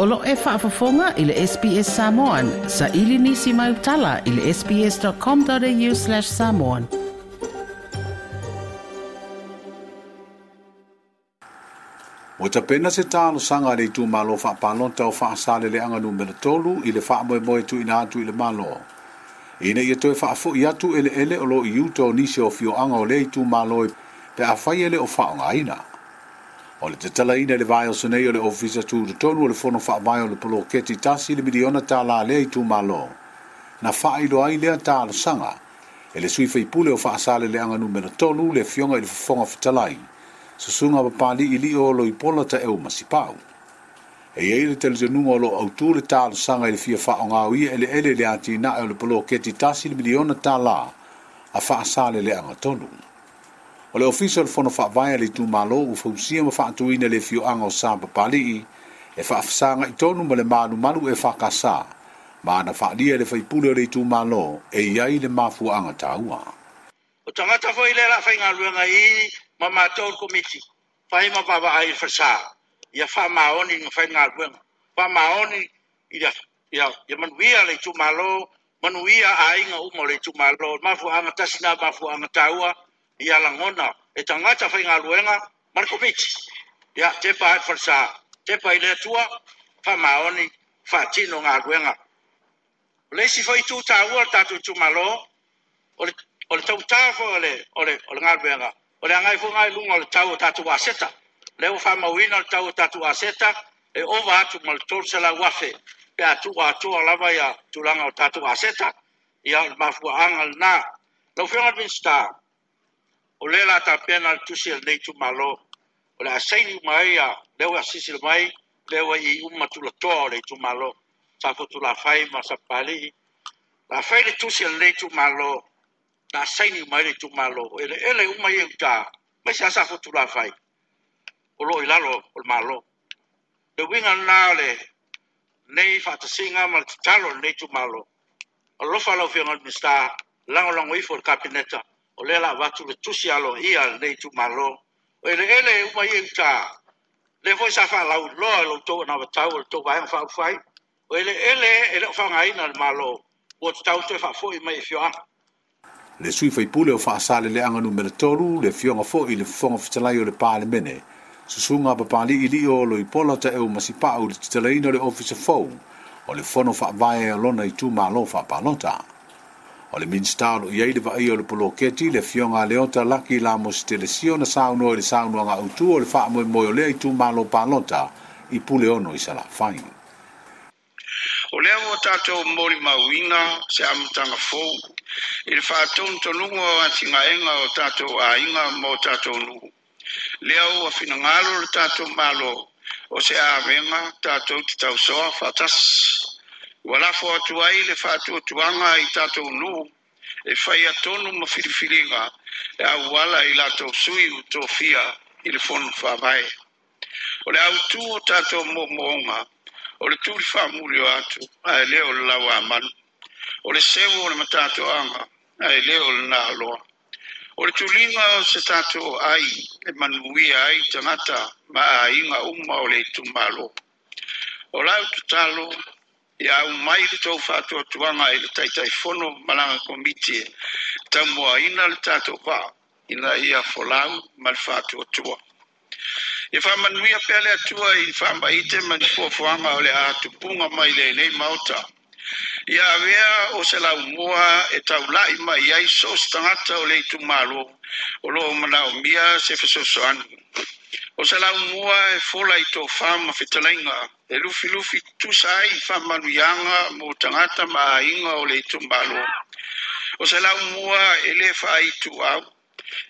Olo e whaafafonga i le SPS Samoan. Sa ili nisi mai utala i le sps.com.au slash samoan. O ta pena se tālo sanga le tu malo whaapalon tau whaasale le anganu mele tolu i le whaamoe moe tu ina atu i le malo. Ine i toi whaafo i atu ele ele olo i uto nisi o fio anga le tu malo e pe a whaiele o whaonga ina. O le te tala ina le vai o sanei o le ofisa tu tu tonu o le fono wha mai o le polo keti tasi le miliona tā la lea i tu malo. Na wha ai ai lea tā la sanga. E le suifei pule o wha asale le anga numena tonu le fionga i le fonga fitalai. Susunga wa pāli i li o lo i pola ta eo masipau. E, e ei le tele zenunga o lo au tū le tā la sanga i le fia wha o ngā uia ele ele le ati na e o le polo keti tasi le miliona tā la a wha asale le anga tonu. Tonu o le ofisa o le fono faavae a le itumālo ua fausia ma faatuina le fioaga o sa papali'i e faafesaga i tonu ma le malumalu e fakasā ma ana faaalia i le faipule o le itumālo e iai le mafuaaga tāua o tagata foi le lafaigaluega i ma matou komiti fai ma faavaai le fesā ia faamaoni ga faigaluega faamaoni ia manuia le itumālo manuia aiga uma o le itumālo mafuaaga tasina mafuaaga tāua ia langona e tangata fai ngā luenga Markovic. Ia te pa hai farsa, te pa i tua, pa maoni, fa tino ngā luenga. Leisi fai tū tā ua tātou tū malo, o le tau tāfo o le, le, le ngā luenga. O le angai fu ngai lunga o le tau o tātou aseta. Leo fa mawina o le tau o tātou aseta, e ova atu ma le tōrse wafe, pe atu wa atu a lava ia tūlanga o tātou aseta, ia mafua angal nā. Lau fiongat minstaa, o le la tapea na le tusi e lenei tumālo o le asaili uma ai a leu e asisi le mai leu ai i uma tulatoa o le itumālo sa fotulafai ma sa pali'i lafai le tusi e lenei tumālo na saini mai le tumālo o ele'ele uma i eutā mai sa sa fotulafai o lo'o i lalo o le na le uiga lanā o le nei faatasiga ma le tatalo lenei tumālo o lofa lau fiaga minista lagolago ifo o le kapineta o le la watu le tusi alo ia nei tu malo o ele ele uma ia ta le foi sa fa u lo lo to na tau to vai fa fai o ele ele ele fa ngai na malo o tau te fa foi mai fio e le sui fai pule o fa sale le anga numero tolu le fionga fo i le fonga fitalai o le pale mene susunga pa pali i li o lo i pola te eu masipa o le na le office fo o le fono fa vai lona i tu malo fa palota o le minista o iai le vaia o le poloketi le fioga a leota laki i la mo setelesio na saunoa i le saunoaga utu o le faamoemoe o lea i tumalo palota i pule ono i salafai o lea ua tatou molimauina se amataga fou i le faatonutonuga o atigaega o tatou aiga mo tatou nuu lea ua finagalo le tatou malo o se avega tatou te tausoa faatasi wala fo atu ai le fa atu tuanga i tato nu e fai atonu ma filifilinga e au wala i lato sui utofia i le fonu fa vai. O le autu o tato mo moonga, o le tuli fa muri atu, a e leo le lawa amanu. O le sewo o le matato anga, a e leo le na aloa. O le tulinga o se tato ai, e manuia ai tangata ma a inga umma o le itumalo. O lau tutalo, ya au mai le tou faatuatuaga i le taitaifono malaga komiti e. ina le tatou pa ina ia folau ma le faatuatua ia e faamanuia pea le atua i faamaite ma ni fuafuaga o le a tupuga mai lenei maota ia avea o se laumua e taulaʻi mai ai so se tagata o le itumālo o loo manaʻomia se fesoasoani O se la umua e fola i tō whāma whetalainga, e lufi lufi tu sai i whāma nuianga mō tangata mā inga o leitu mbalo. O se la umua e le wha i tu au,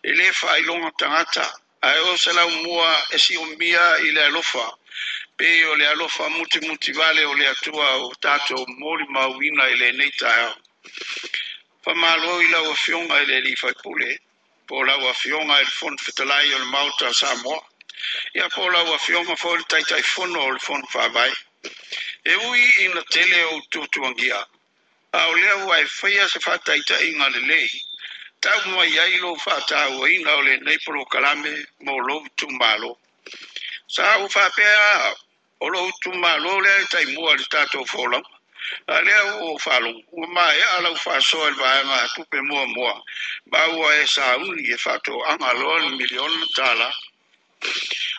e le wha i longa tangata, a e o se la umua e si umia i le alofa, pe o le alofa muti muti vale o le atua o tato mōri mauina i le neita au. Whama alo i lau a fionga i le li whaipule, po lau a fionga i le fonfetalai o le mauta Samoa ia po lau afioga foi le taitaifono o le fono faavae e ui ina tele ou tuatuagia a o lea ua e faia se faataʻitaʻiga lelei taumai ai lou faatauaina o lenei polokalame mo lou tumālo sa ua faapea o lou tumālo lea e taimua le tatou folauga a lea uo faalogo ua maea e lau faasoa i le vaega tupe muamua ma ua e sauni e faatoʻaga loa le miliona tala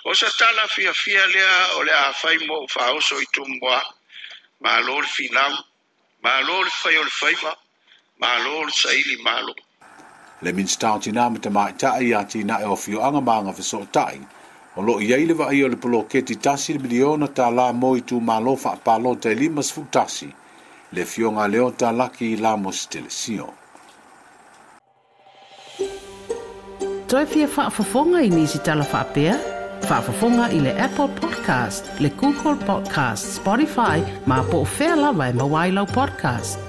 O sa tala fia fia lea o le awhai mo o whaoso i tumboa. Ma lor fi nau. Ma lor fai o le whaiva. Ma lor sa ili malo. Le min stau tina me te mai tae i ati na e o fio anga maanga fiso o tae. O lo i eile wa i o le polo ke ti tasi le miliona ta la mo i tu ma lo fa pa lo te lima sfu tasi. Le fio ngā leo ta laki i la mo stile sio. toe fia whaafafonga i nisi tala whaapea? Whaafafonga i le Apple Podcast, le Google Podcast, Spotify, ma po o whea lawa e mawailau podcast.